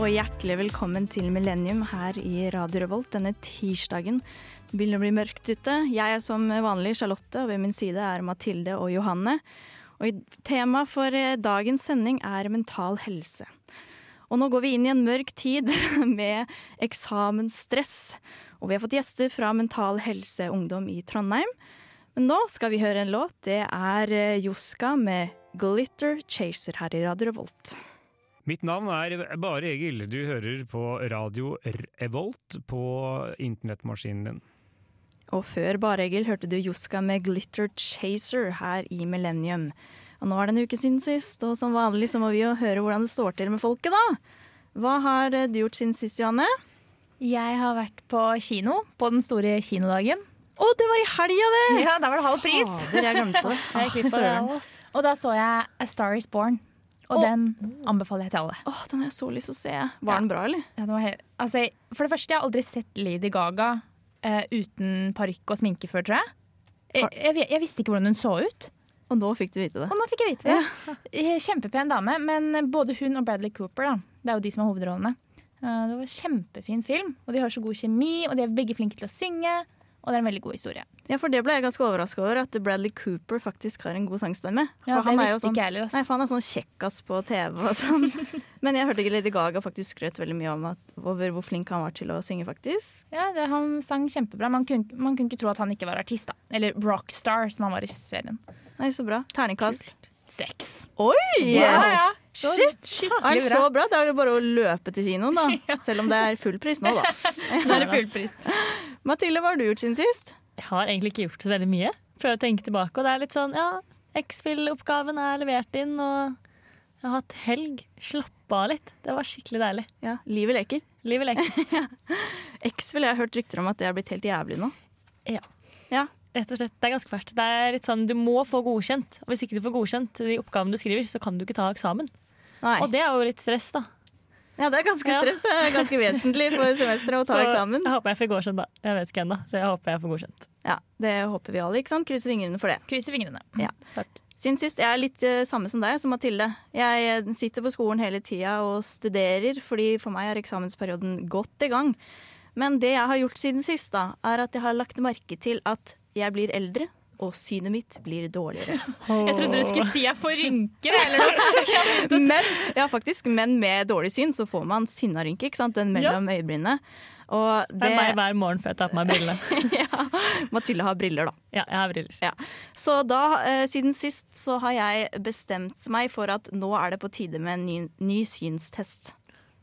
Og hjertelig velkommen til Millennium her i Radio Revolt denne tirsdagen. Det begynner å bli mørkt ute. Jeg er som vanlig Charlotte, og ved min side er Mathilde og Johanne. Og Temaet for eh, dagens sending er mental helse. Og nå går vi inn i en mørk tid med eksamensstress. Og vi har fått gjester fra Mental Helse Ungdom i Trondheim. Men nå skal vi høre en låt. Det er eh, Joska med 'Glitter Chaser' her i Radio Revolt. Mitt navn er Bare Egil. Du hører på radio Revolt på internettmaskinen din. Og før Bare Egil hørte du Joska med 'Glitter Chaser' her i Millennium. Og nå er det en uke siden sist, og som vanlig så må vi jo høre hvordan det står til med folket, da. Hva har du gjort siden sist, Johanne? Jeg har vært på kino på den store kinodagen. Å, det var i helga, det! Ja, Da var det halv pris. Fader, jeg glemte det. Jeg ass. Og da så jeg A Star Is Born. Og Å. den anbefaler jeg til alle. Åh, den har jeg så lyst til å se. Var den bra, eller? Ja, den var helt, altså, for det første, jeg har aldri sett Lady Gaga uh, uten parykk og sminke før, tror jeg. Jeg, jeg. jeg visste ikke hvordan hun så ut. Og nå fikk du vite det. Og nå fikk jeg vite det. Ja. Kjempepen dame, men både hun og Bradley Cooper, da, det er jo de som har hovedrollene. Uh, Det var en kjempefin film, og de har så god kjemi, og de er begge flinke til å synge. Og det er en veldig god historie. Ja, for det ble jeg ganske overraska over, at Bradley Cooper faktisk har en god sangstemme. For Ja, det han er jo visste sånn, ikke heller. Nei, for han er sånn kjekkas på TV og sånn. Men jeg hørte ikke Lady Gaga faktisk skrøt veldig mye om at, over hvor flink han var til å synge, faktisk. Ja, det, Han sang kjempebra. Man kunne, man kunne ikke tro at han ikke var artist. da Eller rockstar, som han var i serien. Nei, så bra. Terningkast. Seks. Oi! Ja, ja. Shit! Er Skikkelig bra. så bra? Da er det bare å løpe til kinoen, da. Selv om det er full pris nå, da. Nå er det fullpris. Mathilde, hva har du gjort siden sist? Jeg har egentlig ikke gjort så veldig mye. Prøver å tenke tilbake, og det er litt sånn ja, X-Fill-oppgaven er levert inn, og jeg har hatt helg. Slappa av litt. Det var skikkelig deilig. Ja, Livet leker. Livet leker. X-Fill, jeg har hørt rykter om at det har blitt helt jævlig nå. Ja, Rett og slett, Det er ganske fælt. Det er litt sånn, Du må få godkjent, og hvis ikke du får godkjent de oppgavene du skriver, så kan du ikke ta eksamen. Nei. Og det er jo litt stress, da. Ja, det er ganske stress. Det er ganske vesentlig for semesteret å ta Så eksamen. jeg håper jeg får godkjent, da. Jeg vet ikke ennå, så jeg håper jeg får godkjent. Ja, Det håper vi alle. ikke sant? Krysser fingrene for det. Krysser fingrene. Ja. Takk. Siden sist, Jeg er litt eh, samme som deg, som Mathilde. Jeg eh, sitter på skolen hele tida og studerer, fordi for meg er eksamensperioden godt i gang. Men det jeg har gjort siden sist, da, er at jeg har lagt merke til at jeg blir eldre, og synet mitt blir dårligere. Jeg trodde du skulle si jeg får rynker. Eller. Men, ja, faktisk, men med dårlig syn så får man sinnarynke, ikke sant? Den mellom øyebrynene. Og Det det, er meg hver morgen før jeg tar på meg brillene. ja, Mathilde har briller, da. Ja, jeg har briller. Ja. Så da, eh, siden sist, så har jeg bestemt meg for at nå er det på tide med en ny, ny synstest.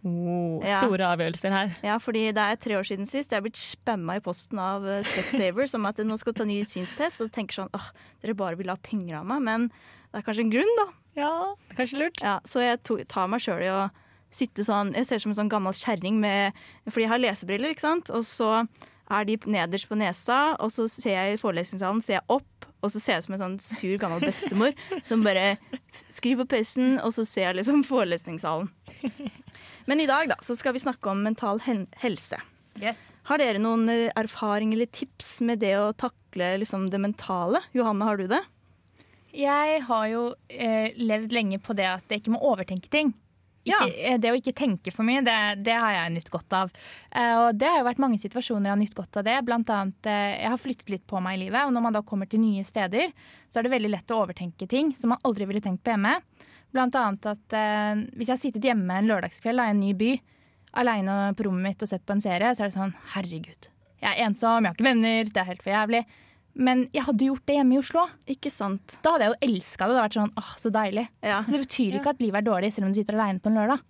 Oh, Ja. store avgjørelser her. Ja, fordi det er tre år siden sist. Jeg er blitt spamma i posten av Specsaver som om at nå skal ta ny synstest. Og tenker sånn åh, dere bare vil ha penger av meg. Men det er kanskje en grunn, da. Ja, det er kanskje lurt. Ja, så jeg tar meg sjøl i å sitte sånn Jeg ser ut som en sånn gammel kjerring med Fordi jeg har lesebriller, ikke sant. Og så er de nederst på nesa, og så ser jeg i forelesningssalen ser jeg opp, og så ser jeg ut som en sånn sur gammel bestemor som bare skriver på PC-en, og så ser jeg liksom forelesningssalen. Men i dag da, så skal vi snakke om mental helse. Yes. Har dere noen eh, erfaring eller tips med det å takle liksom, det mentale? Johanne, har du det? Jeg har jo eh, levd lenge på det at jeg ikke må overtenke ting. Ikke, eh, Det å ikke tenke for mye, det, det har jeg nytt godt av. Eh, og det har jo vært mange situasjoner jeg har nytt godt av det. Blant annet, eh, jeg har flyttet litt på meg i livet, og når man da kommer til nye steder, så er det veldig lett å overtenke ting som man aldri ville tenkt på hjemme. Blant annet at eh, hvis jeg har sittet hjemme en lørdagskveld da, i en ny by, aleine på rommet mitt og sett på en serie, så er det sånn herregud. Jeg er ensom, jeg har ikke venner, det er helt for jævlig. Men jeg hadde gjort det hjemme i Oslo. Ikke sant? Da hadde jeg jo elska det. Det hadde vært sånn, åh, så deilig. Ja. Så det betyr ikke at livet er dårlig selv om du sitter aleine på en lørdag.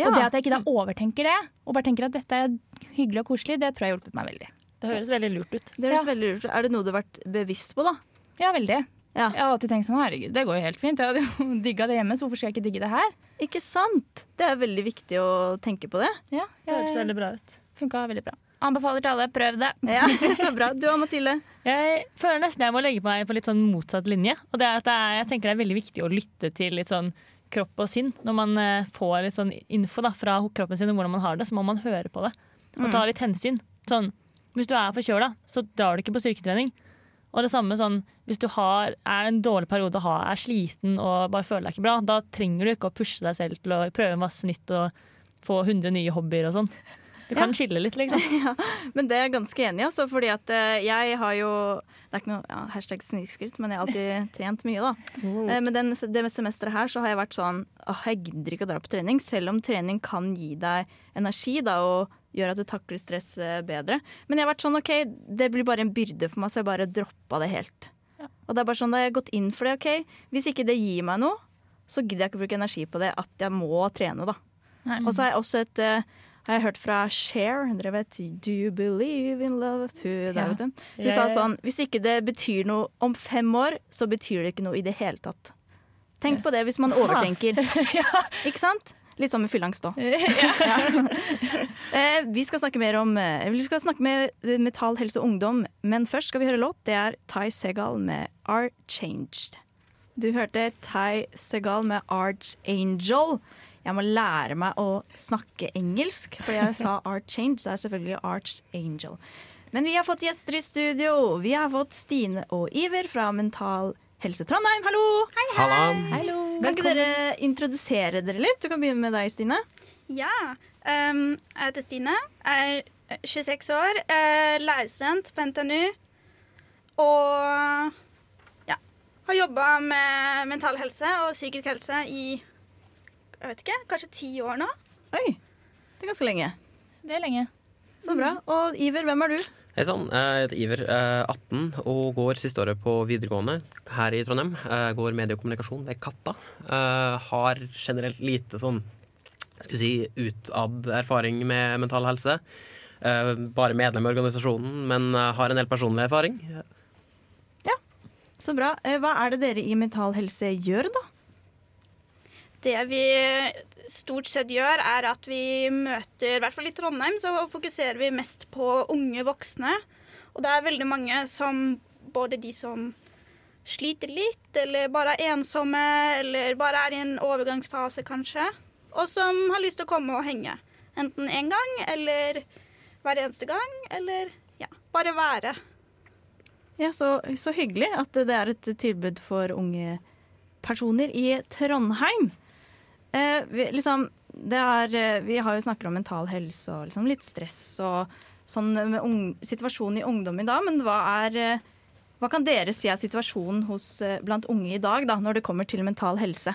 Ja. Og det at jeg ikke da overtenker det, og bare tenker at dette er hyggelig og koselig, det tror jeg har hjulpet meg veldig. Det høres veldig lurt ut. Det høres Ja. veldig lurt ut. Er det noe du har vært bevisst på, da? Ja, veldig. Ja. Jeg har alltid tenkt sånn, herregud, det går jo helt fint. Jeg hadde jo digga det hjemme, så hvorfor skal jeg ikke digge det her? Ikke sant? Det er veldig viktig å tenke på det. Ja, Det høres jeg veldig bra ut. funka veldig bra. Anbefaler til alle, prøv det. Ja, Så bra. Du og Mathilde? Jeg føler nesten jeg må legge meg på litt sånn motsatt linje. Og det er at jeg tenker det er veldig viktig å lytte til litt sånn kropp og sinn. Når man eh, får litt sånn info da, fra kroppen sin om hvordan man har det, så må man høre på det. Og ta litt hensyn. Sånn, hvis du er forkjøla, så drar du ikke på styrketrening. Og det samme sånn, hvis du har, er en dårlig periode, har, er sliten og bare føler deg ikke bra, da trenger du ikke å pushe deg selv til å prøve masse nytt og få 100 nye hobbyer og sånn. Du kan skille litt, liksom. ja, men det er jeg ganske enig i, altså, fordi at uh, jeg har jo Det er ikke noe ja, hashtag snikskryt, men jeg har alltid trent mye, da. Uh, men den, det semesteret her så har jeg vært sånn åh, jeg gidder ikke å dra på trening, selv om trening kan gi deg energi da, og gjøre at du takler stress uh, bedre. Men jeg har vært sånn OK, det blir bare en byrde for meg, så jeg bare droppa det helt. Og det er bare sånn, da har jeg gått inn for det. OK, hvis ikke det gir meg noe, så gidder jeg ikke bruke energi på det at jeg må trene, da. Og så har jeg også et har jeg hørt fra Cher. Dere vet 'Do you believe in love?' Der, ja. Hun sa sånn Hvis ikke det betyr noe om fem år, så betyr det ikke noe i det hele tatt. Tenk på det hvis man overtenker. ja. Ikke sant? Litt sånn med fylleangst òg. Ja. eh, vi skal snakke mer om eh, Vi skal snakke med Metall Helse Ungdom, men først skal vi høre låt. Det er Ty Segal med 'Are Changed'. Du hørte Ty Segal med 'Archangel' jeg må lære meg å snakke engelsk, for jeg sa Art Change. Det er selvfølgelig 'Archangel'. Men vi har fått gjester i studio. Vi har fått Stine og Iver fra Mental Helse Trondheim. Hallo! Hei, hei. Hallo. Kan ikke dere introdusere dere litt? Du kan begynne med deg, Stine. Ja. Um, jeg heter Stine. Jeg er 26 år. Lærerstudent på NTNU. Og ja, har jobba med mental helse og psykisk helse i jeg vet ikke, kanskje ti år nå. Oi, det er ganske lenge. Det er lenge. Så bra. Og Iver, hvem er du? Hei sann, jeg heter Iver, 18 og går siste året på videregående her i Trondheim. Jeg går medie og kommunikasjon ved Katta. Jeg har generelt lite sånn skulle si, utad erfaring med mental helse. Bare medlem i organisasjonen, men har en del personlig erfaring. Ja, så bra. Eh, hva er det dere i Mental Helse gjør, da? Det vi stort sett gjør, er at vi møter I hvert fall i Trondheim så fokuserer vi mest på unge voksne. Og det er veldig mange som Både de som sliter litt, eller bare er ensomme, eller bare er i en overgangsfase, kanskje. Og som har lyst til å komme og henge. Enten én gang eller hver eneste gang, eller ja, bare være. Ja, så, så hyggelig at det er et tilbud for unge personer i Trondheim. Eh, vi, liksom, er, eh, vi har jo snakket om mental helse og liksom litt stress og sånn med ung, situasjonen i ungdom i dag. Men hva, er, eh, hva kan dere si er situasjonen hos, eh, blant unge i dag da, når det kommer til mental helse?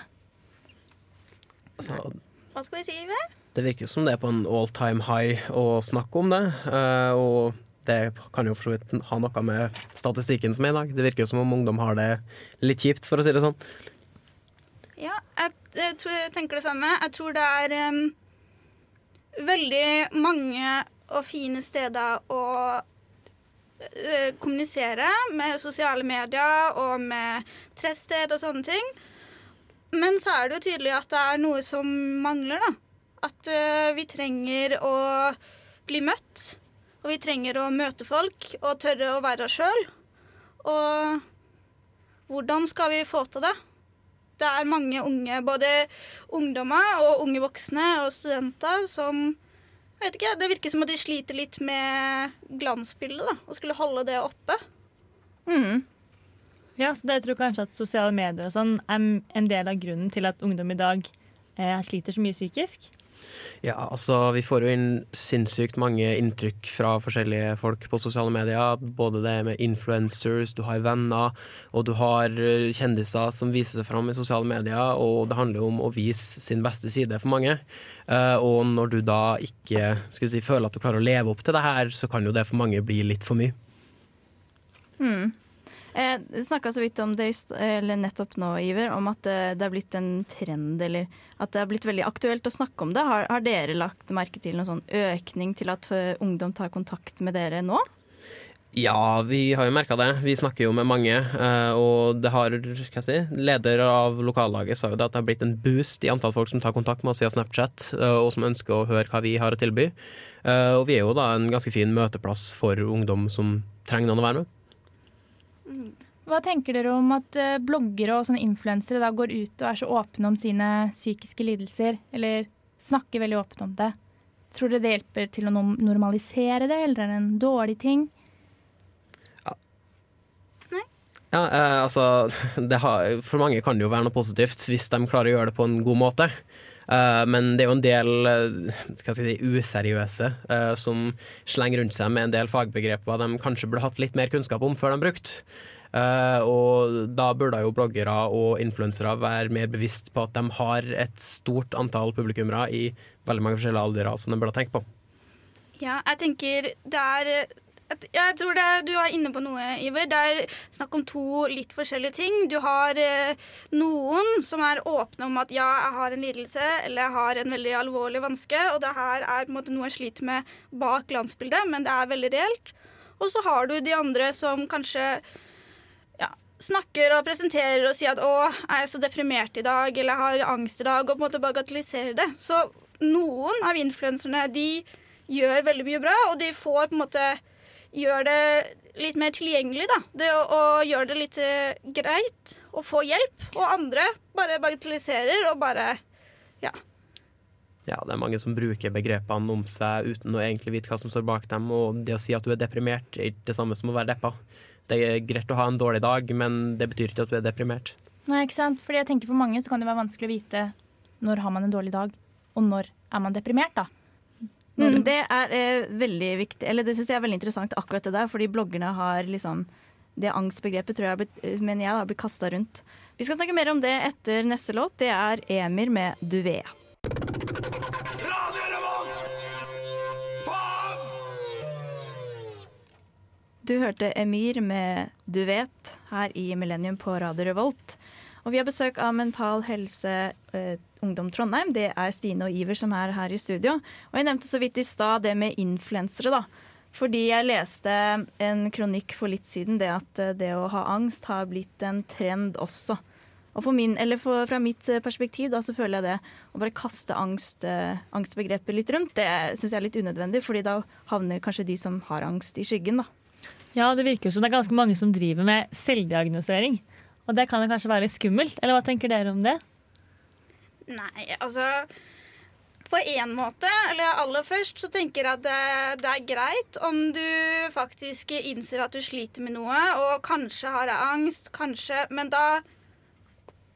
Altså, hva skal vi si, Ive? Det virker som det er på en all time high å snakke om det. og det kan jo for så vidt ha noe med statistikken som er i dag. Det virker jo som om ungdom har det litt kjipt, for å si det sånn. Jeg tenker det samme. Jeg tror det er um, veldig mange og fine steder å uh, kommunisere med sosiale medier og med treffsted og sånne ting. Men så er det jo tydelig at det er noe som mangler, da. At uh, vi trenger å bli møtt. Og vi trenger å møte folk og tørre å være oss sjøl. Og hvordan skal vi få til det? Det er mange unge, både ungdommer og unge voksne og studenter, som jeg ikke, Det virker som at de sliter litt med glansbildet, da, og skulle holde det oppe. Mm. Ja, så jeg tror kanskje at sosiale medier og sånn er en del av grunnen til at ungdom i dag eh, sliter så mye psykisk. Ja, altså vi får jo inn sinnssykt mange inntrykk fra forskjellige folk på sosiale medier. Både det med influencers, du har venner, og du har eh, kjendiser som viser seg fram i sosiale medier. Og det handler jo om å vise sin beste side for mange. Eh, og når du da ikke si, føler at du klarer å leve opp til det her, så kan jo det for mange bli litt for mye. Mm. Eh, snakka så vidt om det nettopp nå, Iver, om at det, det er blitt en trend, eller at det er blitt veldig aktuelt å snakke om det. Har, har dere lagt merke til noen sånn økning til at eh, ungdom tar kontakt med dere nå? Ja, vi har jo merka det. Vi snakker jo med mange. Eh, og det har, hva si, leder av lokallaget sa jo det at det har blitt en boost i antall folk som tar kontakt med oss via Snapchat, og som ønsker å høre hva vi har å tilby. Og vi er jo da en ganske fin møteplass for ungdom som trenger noen å være med. Hva tenker dere om at uh, bloggere og sånne influensere da går ut og er så åpne om sine psykiske lidelser, eller snakker veldig åpent om det? Tror dere det hjelper til å normalisere det, eller er det en dårlig ting? Ja, ja eh, altså har, For mange kan det jo være noe positivt hvis de klarer å gjøre det på en god måte. Uh, men det er jo en del skal si, useriøse uh, som slenger rundt seg med en del fagbegreper de kanskje burde hatt litt mer kunnskap om før de brukte. Uh, og da burde jo bloggere og influensere være mer bevisst på at de har et stort antall publikummere i veldig mange forskjellige aldre som de burde tenke på. Ja, jeg tenker det er jeg tror det, Du er inne på noe, Iver. Det er snakk om to litt forskjellige ting. Du har eh, noen som er åpne om at ja, jeg har en lidelse eller jeg har en veldig alvorlig vanske, og det her er på en måte noe jeg sliter med bak glansbildet, men det er veldig reelt. Og så har du de andre som kanskje ja, snakker og presenterer og sier at 'å, jeg er så deprimert i dag', eller 'jeg har angst i dag', og på en måte bagatelliserer det. Så noen av influenserne de gjør veldig mye bra, og de får på en måte gjør det litt mer tilgjengelig, da. Det å, å gjøre det litt uh, greit å få hjelp. Og andre bare bagatelliserer og bare ja. Ja, det er mange som bruker begrepene om seg uten å egentlig vite hva som står bak dem. Og det å si at du er deprimert, er ikke det samme som å være deppa. Det er greit å ha en dårlig dag, men det betyr ikke at du er deprimert. Nei, ikke sant. Fordi jeg tenker For mange så kan det være vanskelig å vite når har man en dårlig dag, og når er man deprimert, da. Mm, det er eh, veldig viktig, eller det syns jeg er veldig interessant, akkurat det der. Fordi bloggerne har liksom Det angstbegrepet tror jeg blitt, eh, mener jeg har blitt kasta rundt. Vi skal snakke mer om det etter neste låt. Det er Emir med 'Du vet'. Du hørte Emir med 'Du vet' her i Millennium på Radio Revolt. Og vi har besøk av Mental Helse eh, Ungdom Trondheim. Det er Stine og Iver som er her i studio. Og jeg nevnte så vidt i stad det med influensere, da. Fordi jeg leste en kronikk for litt siden det at eh, det å ha angst har blitt en trend også. Og min, for, fra mitt eh, perspektiv da, så føler jeg det å bare kaste angst, eh, angstbegrepet litt rundt, det syns jeg er litt unødvendig. fordi da havner kanskje de som har angst, i skyggen. da. Ja, det virker jo som det er ganske mange som driver med selvdiagnosering. Og det kan jo kanskje være litt skummelt, eller hva tenker dere om det? Nei, altså På en måte, eller aller først, så tenker jeg at det, det, er greit om du faktisk innser at du sliter med noe, og kanskje har angst, kanskje Men da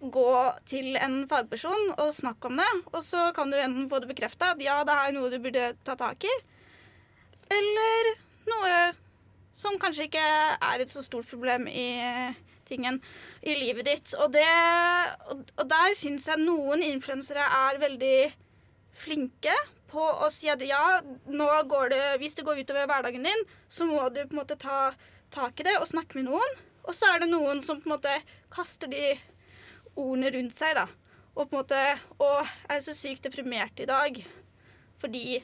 gå til en fagperson og snakke om det. Og så kan du enten få det bekrefta at ja, det er noe du burde ta tak i, eller noe som kanskje ikke er et så stort problem i tingen i livet ditt. Og, det, og der syns jeg noen influensere er veldig flinke på å si at ja, det, hvis det går utover hverdagen din, så må du på en måte ta tak i det og snakke med noen. Og så er det noen som på en måte kaster de ordene rundt seg, da. Og på en måte Å, jeg er så sykt deprimert i dag fordi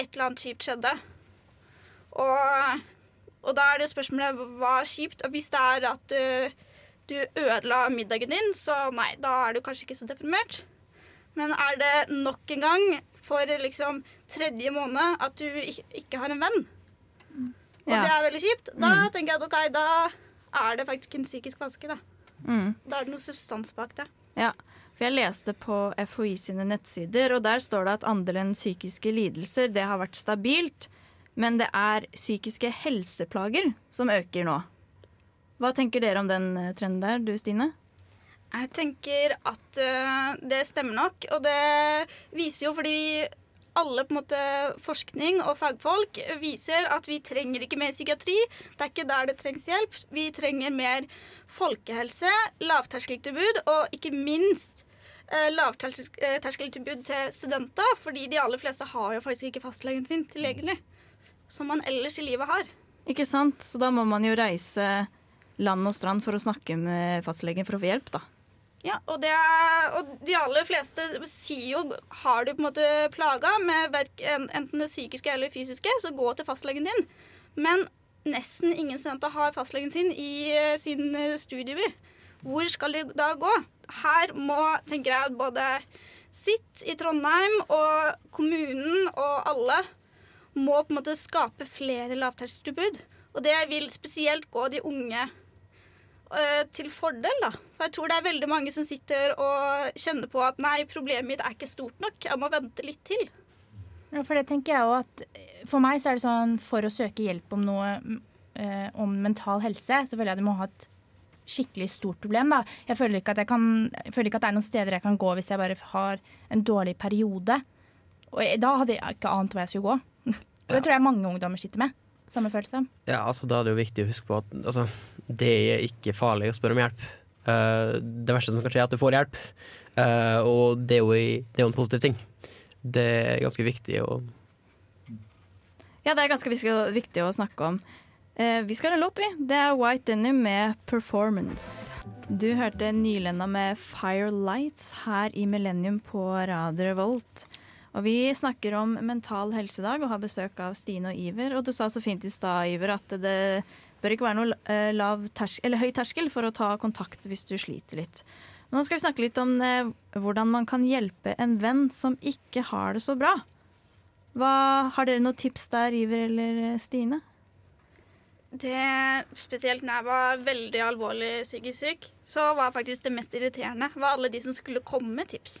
et eller annet kjipt skjedde. Og, og da er det spørsmålet hva er kjipt? Hvis det er at uh, du ødela middagen din, så nei, da er du kanskje ikke så deprimert. Men er det nok en gang for liksom tredje måned at du ikke har en venn, og ja. det er veldig kjipt, da mm. tenker jeg at OK, da er det faktisk en psykisk vanske, da. Mm. Da er det noe substans bak det. Ja, for jeg leste på FHI sine nettsider, og der står det at andelen psykiske lidelser det har vært stabilt, men det er psykiske helseplager som øker nå. Hva tenker dere om den eh, trenden der, du Stine? Jeg tenker at uh, det stemmer nok, og det viser jo fordi alle på en måte forskning og fagfolk viser at vi trenger ikke mer psykiatri. Det er ikke der det trengs hjelp. Vi trenger mer folkehelse, lavterskeltilbud og ikke minst uh, lavterskeltilbud til studenter. Fordi de aller fleste har jo faktisk ikke fastlegen sin tilgjengelig, som man ellers i livet har. Ikke sant. Så da må man jo reise land og strand for å snakke med fastlegen for å få hjelp, da. Ja, og, er, og, de aller fleste sier jo har du på en måte plaga med enten det psykiske eller fysiske, så gå til fastlegen din. Men nesten ingen studenter har fastlegen sin i uh, sin uh, studieby. Hvor skal de da gå? Her må, tenker jeg, både sitt i Trondheim og kommunen og alle må på en måte skape flere lavterskeltilbud. Og det vil spesielt gå de unge Eh, til fordel, da. For jeg tror det er veldig mange som sitter og kjenner på at nei, problemet mitt er ikke stort nok, jeg må vente litt til. Ja, for det tenker jeg også at eh, For meg så er det sånn for å søke hjelp om noe eh, om mental helse, så føler jeg du må ha et skikkelig stort problem. Da. Jeg føler, ikke at jeg kan, jeg føler ikke at det er noen steder jeg kan gå hvis jeg bare har en dårlig periode. Og jeg, da hadde jeg ikke ant hvor jeg skulle gå. Og det tror jeg mange ungdommer sitter med. Samme følelse. Ja, altså Da er det jo viktig å huske på at altså, det er ikke farlig å spørre om hjelp. Uh, det verste som kan skje, er at du får hjelp. Uh, og det er, jo, det er, jo, en positiv ting. Det er ganske viktig å Ja, det er ganske viktig å snakke om. Uh, vi skal ha en låt, vi. Det er White Denim med 'Performance'. Du hørte Nylenda med 'Firelights' her i Millennium på Radio Revolt. Og vi snakker om mental helsedag og har besøk av Stine og Iver. Og du sa så fint i stad, Iver, at det bør ikke være noe eh, terskel, høy terskel for å ta kontakt hvis du sliter litt. Men nå skal vi snakke litt om eh, hvordan man kan hjelpe en venn som ikke har det så bra. Hva, har dere noen tips der, Iver eller eh, Stine? Det, spesielt når jeg var veldig alvorlig psykisk syk, så var faktisk det mest irriterende var alle de som skulle komme med tips.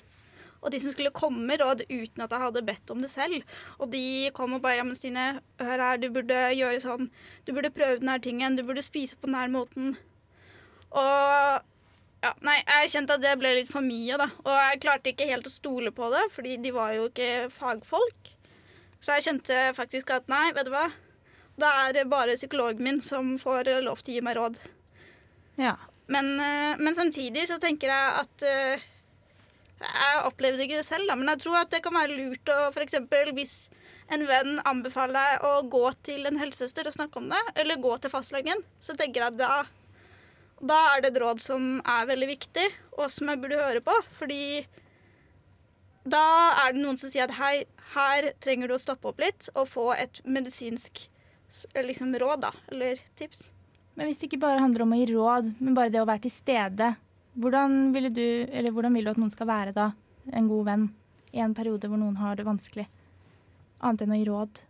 Og de som skulle komme med råd uten at jeg hadde bedt om det selv. Og de kom og bare Ja, men Stine, hør her, du burde gjøre sånn. Du burde prøve denne tingen. Du burde spise på denne måten. Og ja, nei, jeg kjente at det ble litt for mye, da. Og jeg klarte ikke helt å stole på det, fordi de var jo ikke fagfolk. Så jeg kjente faktisk at nei, vet du hva. Det er bare psykologen min som får lov til å gi meg råd. Ja. Men, eh, men samtidig så tenker jeg at eh, jeg opplevde ikke det selv, da, men jeg tror at det kan være lurt å f.eks. hvis en venn anbefaler deg å gå til en helsesøster og snakke om det, eller gå til fastlegen, så tenker jeg da, da er det et råd som er veldig viktig, og som jeg burde høre på. Fordi da er det noen som sier at hei, her trenger du å stoppe opp litt og få et medisinsk liksom, råd, da, eller tips. Men hvis det ikke bare handler om å gi råd, men bare det å være til stede, hvordan, du, hvordan vil du at noen skal være da, en god venn, i en periode hvor noen har det vanskelig? Annet enn å gi råd.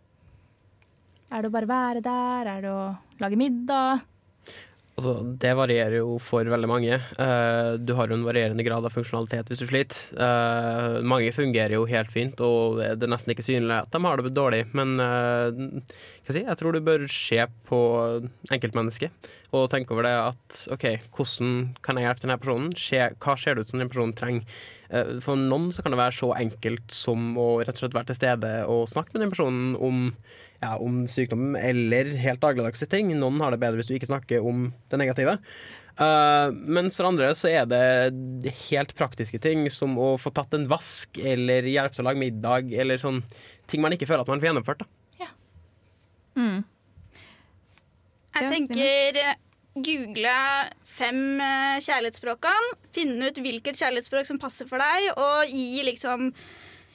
Er det å bare være der? Er det å lage middag? Altså, det varierer jo for veldig mange. Uh, du har jo en varierende grad av funksjonalitet hvis du sliter. Uh, mange fungerer jo helt fint, og det er nesten ikke synlig at de har det dårlig. Men uh, jeg, jeg tror du bør se på enkeltmennesket og tenke over det at OK, hvordan kan jeg hjelpe denne personen? Skje, hva ser det ut som den personen trenger? For noen så kan det være så enkelt som å rett og slett være til stede og snakke med den personen om ja, om sykdom eller helt dagligdagse ting. Noen har det bedre hvis du ikke snakker om det negative. Uh, mens for andre så er det helt praktiske ting, som å få tatt en vask eller hjelpe til å lage middag, eller sånn ting man ikke føler at man får gjennomført. Da. Ja. Mm. Jeg tenker google fem eh, kjærlighetsspråkene, finne ut hvilket kjærlighetsspråk som passer for deg, og gi liksom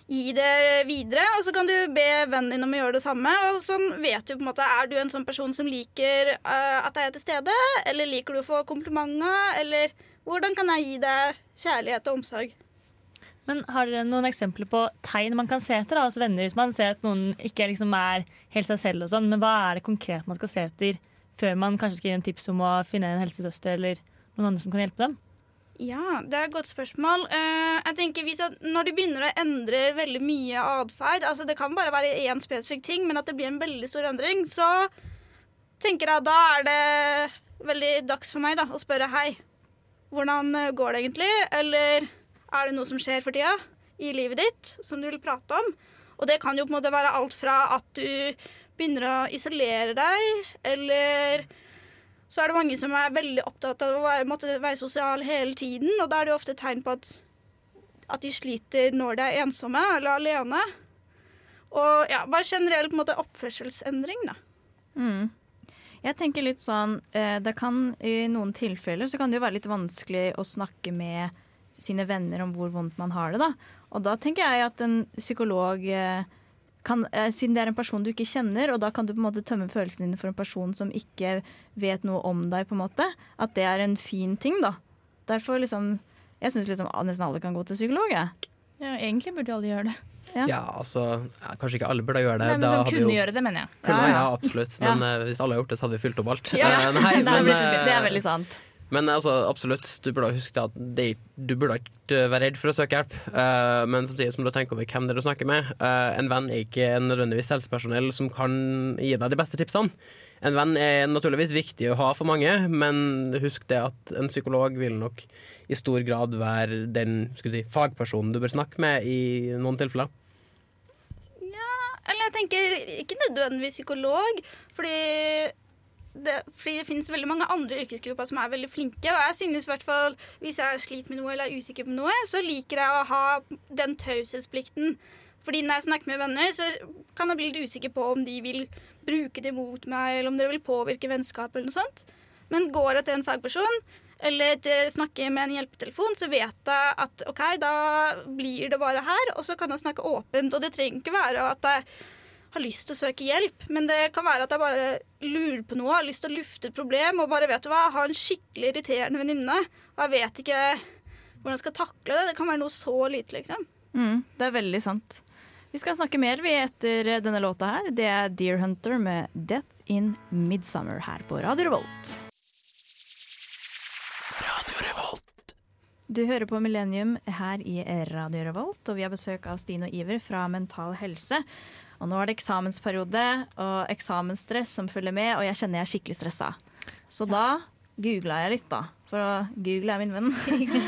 gi det videre. Og så kan du be vennen din om å gjøre det samme. Og sånn vet du på en måte, Er du en sånn person som liker uh, at jeg er til stede? Eller liker du å få komplimenter? Eller hvordan kan jeg gi deg kjærlighet og omsorg? Men Har dere noen eksempler på tegn man kan se etter da, hos venner? Hvis man ser at noen ikke liksom er helt seg selv, og sånn, men hva er det konkret man skal se etter før man kanskje skal gi en tips om å finne en helsesøster eller noen andre som kan hjelpe dem? Ja, det er et godt spørsmål. Uh, jeg tenker hvis at Når de begynner å endre veldig mye atferd, altså det kan bare være én spesifikk ting, men at det blir en veldig stor endring, så tenker jeg da er det veldig dags for meg da, å spørre hei, hvordan eh, går det egentlig? Eller er det noe som skjer for tida i livet ditt som du vil prate om? Og det kan jo på en måte være alt fra at du begynner å isolere deg, eller så er det mange som er veldig opptatt av å være, måtte være sosial hele tiden. Og da er det ofte tegn på at, at, de sliter når de er ensomme eller alene. Og ja, bare en måte oppførselsendring, da. Mm. Jeg tenker litt sånn eh, det kan I noen tilfeller så kan det jo være litt vanskelig å snakke med sine venner om hvor vondt man har det. da. Og da tenker jeg at en psykolog eh, kan, eh, siden det er en person du ikke kjenner, og da kan du på en måte tømme følelsene dine for en person som ikke vet noe om deg, på en måte, at det er en fin ting, da. Derfor liksom Jeg syns liksom nesten alle kan gå til psykolog, jeg. Ja, egentlig burde alle gjøre det. Ja. ja, altså ja, Kanskje ikke alle burde gjøre det. Nei, men Som kunne jo... gjøre det, mener jeg. Kunne, ja, ja, absolutt. Men uh, hvis alle har gjort det, så hadde vi fylt opp alt. Ja. Uh, nei, men, det er veldig sant. Men altså, absolutt, du burde huske at de, du burde ikke være redd for å søke hjelp. Uh, men samtidig som du tenker over hvem det er du snakker med. Uh, en venn er ikke nødvendigvis helsepersonell som kan gi deg de beste tipsene. en venn er naturligvis viktig å ha for mange, men husk det at en psykolog vil nok i stor grad være den si, fagpersonen du bør snakke med i noen tilfeller. Ja, eller jeg tenker ikke nødvendigvis psykolog, fordi det, fordi det finnes veldig mange andre yrkesgrupper som er veldig flinke. Og jeg synes i hvert fall, hvis jeg sliter med noe eller er usikker på noe, så liker jeg å ha den taushetsplikten. Fordi når jeg snakker med venner, så kan jeg bli litt usikker på om de vil bruke det mot meg, eller om det vil påvirke vennskapet eller noe sånt. Men går jeg til en fagperson, eller snakker med en hjelpetelefon, så vet jeg at OK, da blir det bare her, og så kan jeg snakke åpent. Og det trenger ikke være at jeg har lyst til å søke hjelp, men det kan være at jeg bare lurer på noe, har lyst til å lufte et problem og bare vet du hva, jeg har en skikkelig irriterende venninne, og jeg vet ikke hvordan jeg skal takle det. Det kan være noe så lite, liksom. Mm, det er veldig sant. Vi skal snakke mer vi etter denne låta her. Det er Deer Hunter med 'Death in Midsummer' her på Radio Revolt. Radio Revolt. Du hører på Millennium her i Radio Revolt, og vi har besøk av Stine og Iver fra Mental Helse. Og nå er det eksamensperiode og eksamensstress som følger med, og jeg kjenner jeg er skikkelig stressa. Så ja. da googla jeg litt, da. For Google er min venn.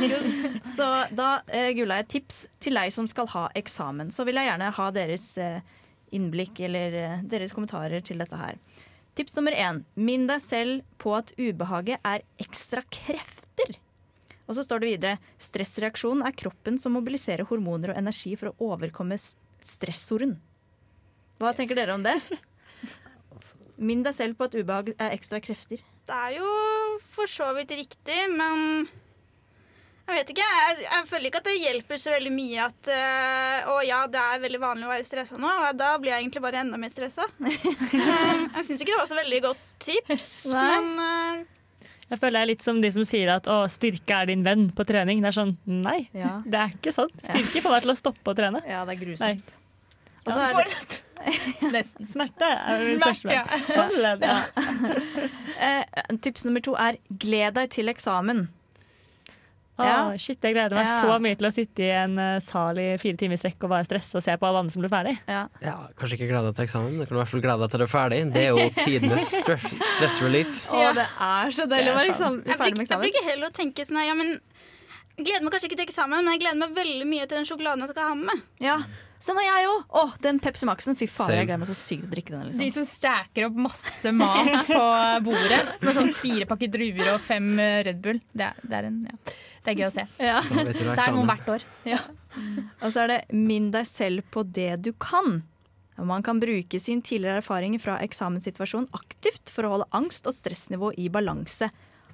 så da eh, googla jeg tips til deg som skal ha eksamen. Så vil jeg gjerne ha deres eh, innblikk eller eh, deres kommentarer til dette her. Tips nummer én. Minn deg selv på at ubehaget er ekstra krefter. Og så står det videre stressreaksjonen er kroppen som mobiliserer hormoner og energi for å overkomme stressoren. Hva tenker dere om det? Minn deg selv på at ubehag er ekstra krefter. Det er jo for så vidt riktig, men jeg vet ikke. Jeg, jeg, føler ikke at det hjelper så veldig mye at øh, Å ja, det er veldig vanlig å være stressa nå. Og da blir jeg egentlig bare enda mer stressa. jeg syns ikke det var så veldig godt tips, men øh, jeg føler jeg er litt som de som sier at å, styrke er din venn på trening. Det er sånn, nei, ja. det er ikke sant. Styrke får deg til å stoppe å trene. Ja, det er grusomt. Og så er det Nesten. Smerte er det største. Ja. Sånn ja. eh, tips nummer to er gled deg til eksamen. Oh, ja. Shit, Jeg gleder meg ja. så mye til å sitte i en uh, sal i fire timer i strekk og bare stresse og se på alle andre som blir ferdig. Ja. ja Kanskje ikke glede deg til eksamen, men du kan i hvert fall glede deg til du er ferdig. Det er jo tidenes stress, stress relief. Ja. det er så deilig å være ferdig med eksamen. Jeg bruker heller å tenke sånn ja, men jeg gleder meg kanskje ikke til eksamen, men jeg gleder meg veldig mye til den sjokoladen jeg skal ha med. Ja. Sånn er jeg òg! Å, den Pepsi Max-en. Fy faen, jeg gleder meg så sykt å drikke den. Liksom. De som stacker opp masse mat på bordet. Som er sånn fire pakker druer og fem eh, Red Bull. Det er, det er, en, ja. det er gøy å se. Ja. Det er noe hvert år. Ja. Og så er det 'minn deg selv på det du kan'. Man kan bruke sin tidligere erfaring fra eksamenssituasjonen aktivt for å holde angst og stressnivå i balanse.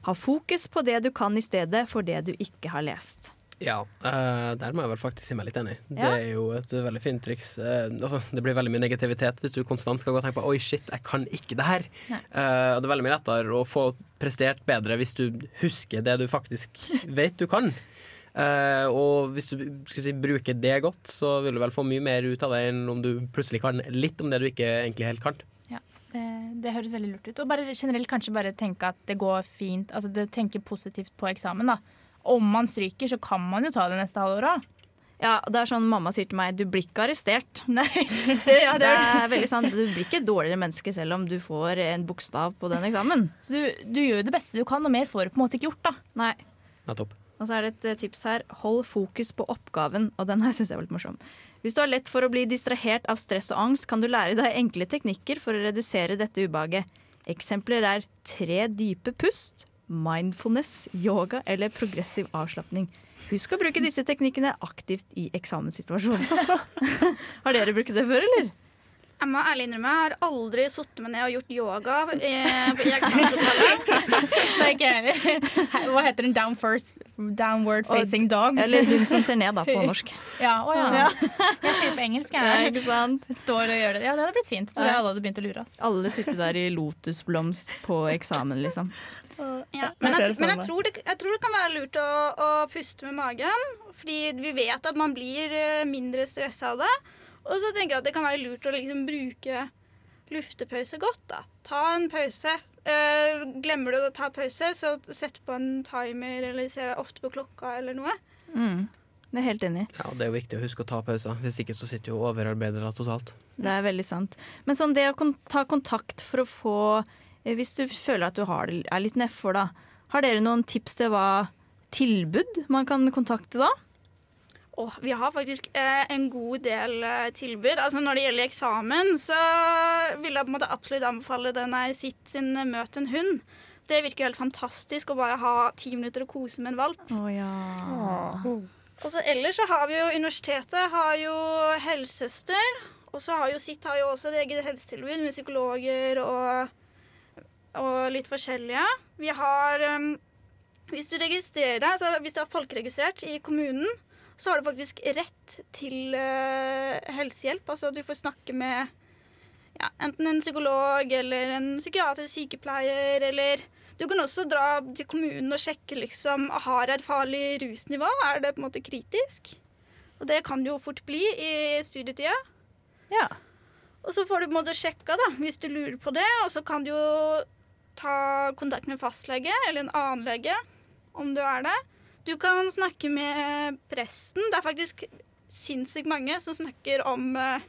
Ha fokus på det du kan i stedet for det du ikke har lest. Ja, uh, der må jeg vel faktisk si meg litt enig. Ja. Det er jo et veldig fint triks. Uh, altså, det blir veldig mye negativitet hvis du konstant skal gå og tenke på 'oi, shit, jeg kan ikke det her'. Uh, det er veldig mye lettere å få prestert bedre hvis du husker det du faktisk vet du kan. og hvis du si, bruker det godt, så vil du vel få mye mer ut av det enn om du plutselig kan litt om det du ikke egentlig helt kan. Ja, det, det høres veldig lurt ut. Og bare generelt kanskje bare tenke at det går fint. Altså det tenker positivt på eksamen, da om man stryker, så kan man jo ta det neste halvåret òg. Ja, det er sånn Mamma sier til meg du blir ikke arrestert. Nei, det, ja, det, det er veldig sant. Du blir ikke et dårligere menneske selv om du får en bokstav på den eksamen. Så du, du gjør det beste du kan, og mer får du på en måte ikke gjort. da. Nei. Nettopp. Og så er det et eh, tips her. Hold fokus på oppgaven. Og den her syns jeg er litt morsom. Hvis du har lett for å bli distrahert av stress og angst, kan du lære deg enkle teknikker for å redusere dette ubehaget. Eksempler er tre dype pust, mindfulness, yoga eller progressiv avslapning. Husk å bruke disse teknikkene aktivt i eksamenssituasjonen. har dere brukt det før, eller? Jeg må ærlig innrømme, jeg har aldri sittet meg ned og gjort yoga i, i eksamenslokalet. Hva heter den? Down first, downward facing dog? Eller hun som ser ned, da, på norsk. Ja, å ja. ja. Jeg sier det på engelsk, jeg. ikke sant? Står og gjør det. Ja, det hadde blitt fint. Så alle hadde begynt å lure oss. Alle sitter der i lotusblomst på eksamen, liksom. Ja, men, jeg, men jeg, tror det, jeg, tror det, kan være lurt å, å, puste med magen. Fordi vi vet at man blir eh, mindre stressa av det. Og så tenker jeg at det kan være lurt å liksom bruke luftepause godt. da. Ta en pause. Uh, glemmer du å ta pause, så sett på en timer eller se ofte på klokka eller noe. Mm. Det er helt enig. Ja, Det er jo viktig å huske å ta pauser. Hvis ikke så sitter jo overarbeidere totalt. Det er veldig sant. Men sånn det å ta kontakt for å få hvis du føler at du har, er litt nedfor, da, har dere noen tips til hva tilbud man kan kontakte da? Oh, vi har faktisk eh, en god del eh, tilbud. Altså Når det gjelder eksamen, så vil jeg på en måte absolutt anbefale den jeg sitt sin eh, Møt en hund. Det virker helt fantastisk å bare ha ti minutter og kose med en valp. Oh, ja. Og så Ellers så har vi jo universitetet har jo helsesøster. Og så har jo sitt har jo også et eget helsetilbud med psykologer og, og litt forskjellige. Vi har um, Hvis du registrerer deg, så hvis du er folkeregistrert i kommunen, så har du faktisk rett til uh, helsehjelp. Altså du får snakke med ja, enten en psykolog eller en psykiatrisk sykepleier, eller du kan også dra til kommunen og sjekke liksom Har jeg et farlig rusnivå. Er det på en måte kritisk? Og det kan det jo fort bli i studietida. Ja. Og så får du på en måte sjekka da, hvis du lurer på det, og så kan du jo ta kontakt med fastlege eller en annen lege om du er det. Du kan snakke med presten. Det er faktisk sinnssykt mange som snakker om uh,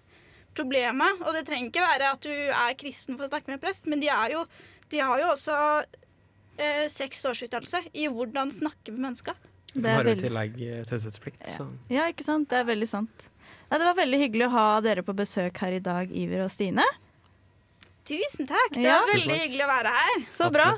problemet. Og det trenger ikke være at du er kristen for å snakke med prest, men de, jo, de har jo også uh, seks års utdannelse i hvordan snakke med mennesker. Det har jo i tillegg eh, taushetsplikt. Ja. ja. ikke sant. Det er veldig sant. Ja, det var veldig hyggelig å ha dere på besøk her i dag, Iver og Stine. Tusen takk. Det ja. var veldig hyggelig å være her. Så bra.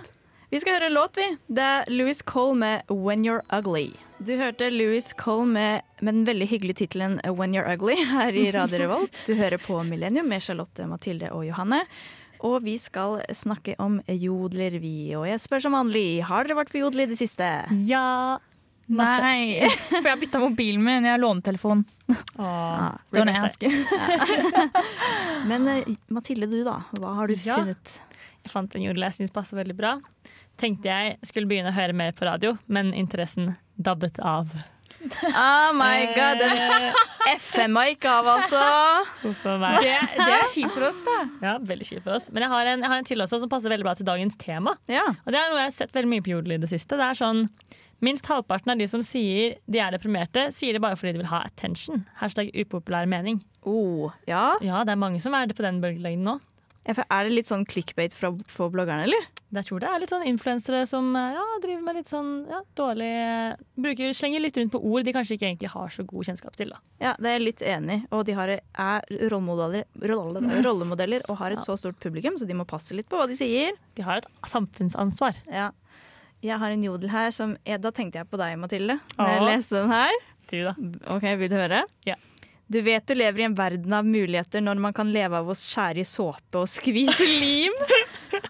Vi skal høre en låt, vi. Det er Louis Cole med 'When You're Ugly'. Du hørte Louis Cole med, med den veldig hyggelige tittelen 'When You're Ugly' her i Radio Revolt. Du hører på Millennium med Charlotte, Mathilde og Johanne. Og vi skal snakke om jodler, vi. Og jeg spør som vanlig, har dere vært på jodel i det siste? Ja. Nei, for jeg har bytta mobilen min. Jeg har lånetelefon. Ah, det var det jeg skulle. Men uh, Mathilde, du da. Hva har du ja. funnet? Jeg fant en jodel jeg syns passer veldig bra tenkte jeg skulle begynne å høre mer på radio, men interessen dabbet av. Oh my god, den eh. FM-a ikke av, altså. Det, det, er kjipt for oss, da. Ja, veldig kjipt for oss. Men jeg har en, jeg har en til også som passer veldig bra til dagens tema. Ja. Og det er noe jeg har sett veldig mye på Jodel i det siste. Det er sånn Minst halvparten av de som sier de er deprimerte, sier det bare fordi de vil ha attention. Hashtag upopulær mening. Oh, ja. ja, det er mange som er det på den bølgelengden nå. Er det litt sånn clickbait for bloggerne, eller? Jeg tror det er litt sånn influensere som eh, ja, driver med litt sånn ja, dårlig bruker, Slenger litt rundt på ord de kanskje ikke egentlig har så god kjennskap til. Da. Ja, det er jeg litt enig Og de har, er rollemodeller, rollemodeller og har et så stort publikum, så de må passe litt på hva de sier. De har et samfunnsansvar. Ja. Jeg har en jodel her som Da tenkte jeg på deg, Mathilde, når jeg leste den her. Du da. Ok, Vil du høre? Ja. Du vet du lever i en verden av muligheter når man kan leve av å skjære i såpe og skvise lim.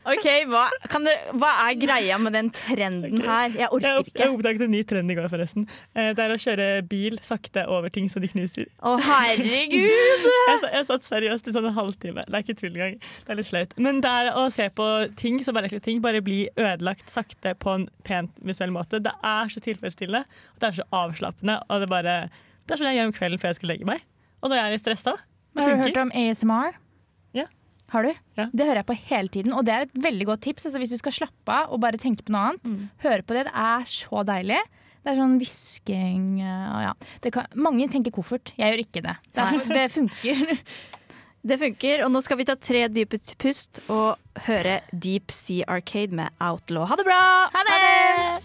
Ok, hva, det, hva, er greia med den trenden her? Jeg orker ikke. Jeg oppdaget en ny trend i går, forresten. Eh, det er å kjøre bil sakte over ting så de knuser. Å, herregud! jeg, jeg, satt seriøst i sånn en halvtime. Det er ikke tull engang. Det er litt flaut. Men det er å se på ting som bare, ting bare bli ødelagt sakte på en pent visuell måte. Det er så tilfredsstillende, og det er så avslappende. og det bare det er sånn jeg gjør om kvelden før jeg skal legge meg. Og når jeg er litt stressa. Har du hørt om ASMR? Har du? Ja. Det hører jeg på hele tiden, og det er et veldig godt tips. Altså, hvis du skal slappe av og bare tenke på noe annet, mm. høre på det. Det er så deilig. Det er sånn hvisking uh, ja. Mange tenker koffert. Jeg gjør ikke det. Det, er, det funker. Det funker, og nå skal vi ta tre dype pust og høre Deep Sea Arcade med Outlaw. Ha det bra! Ha det! Ha det!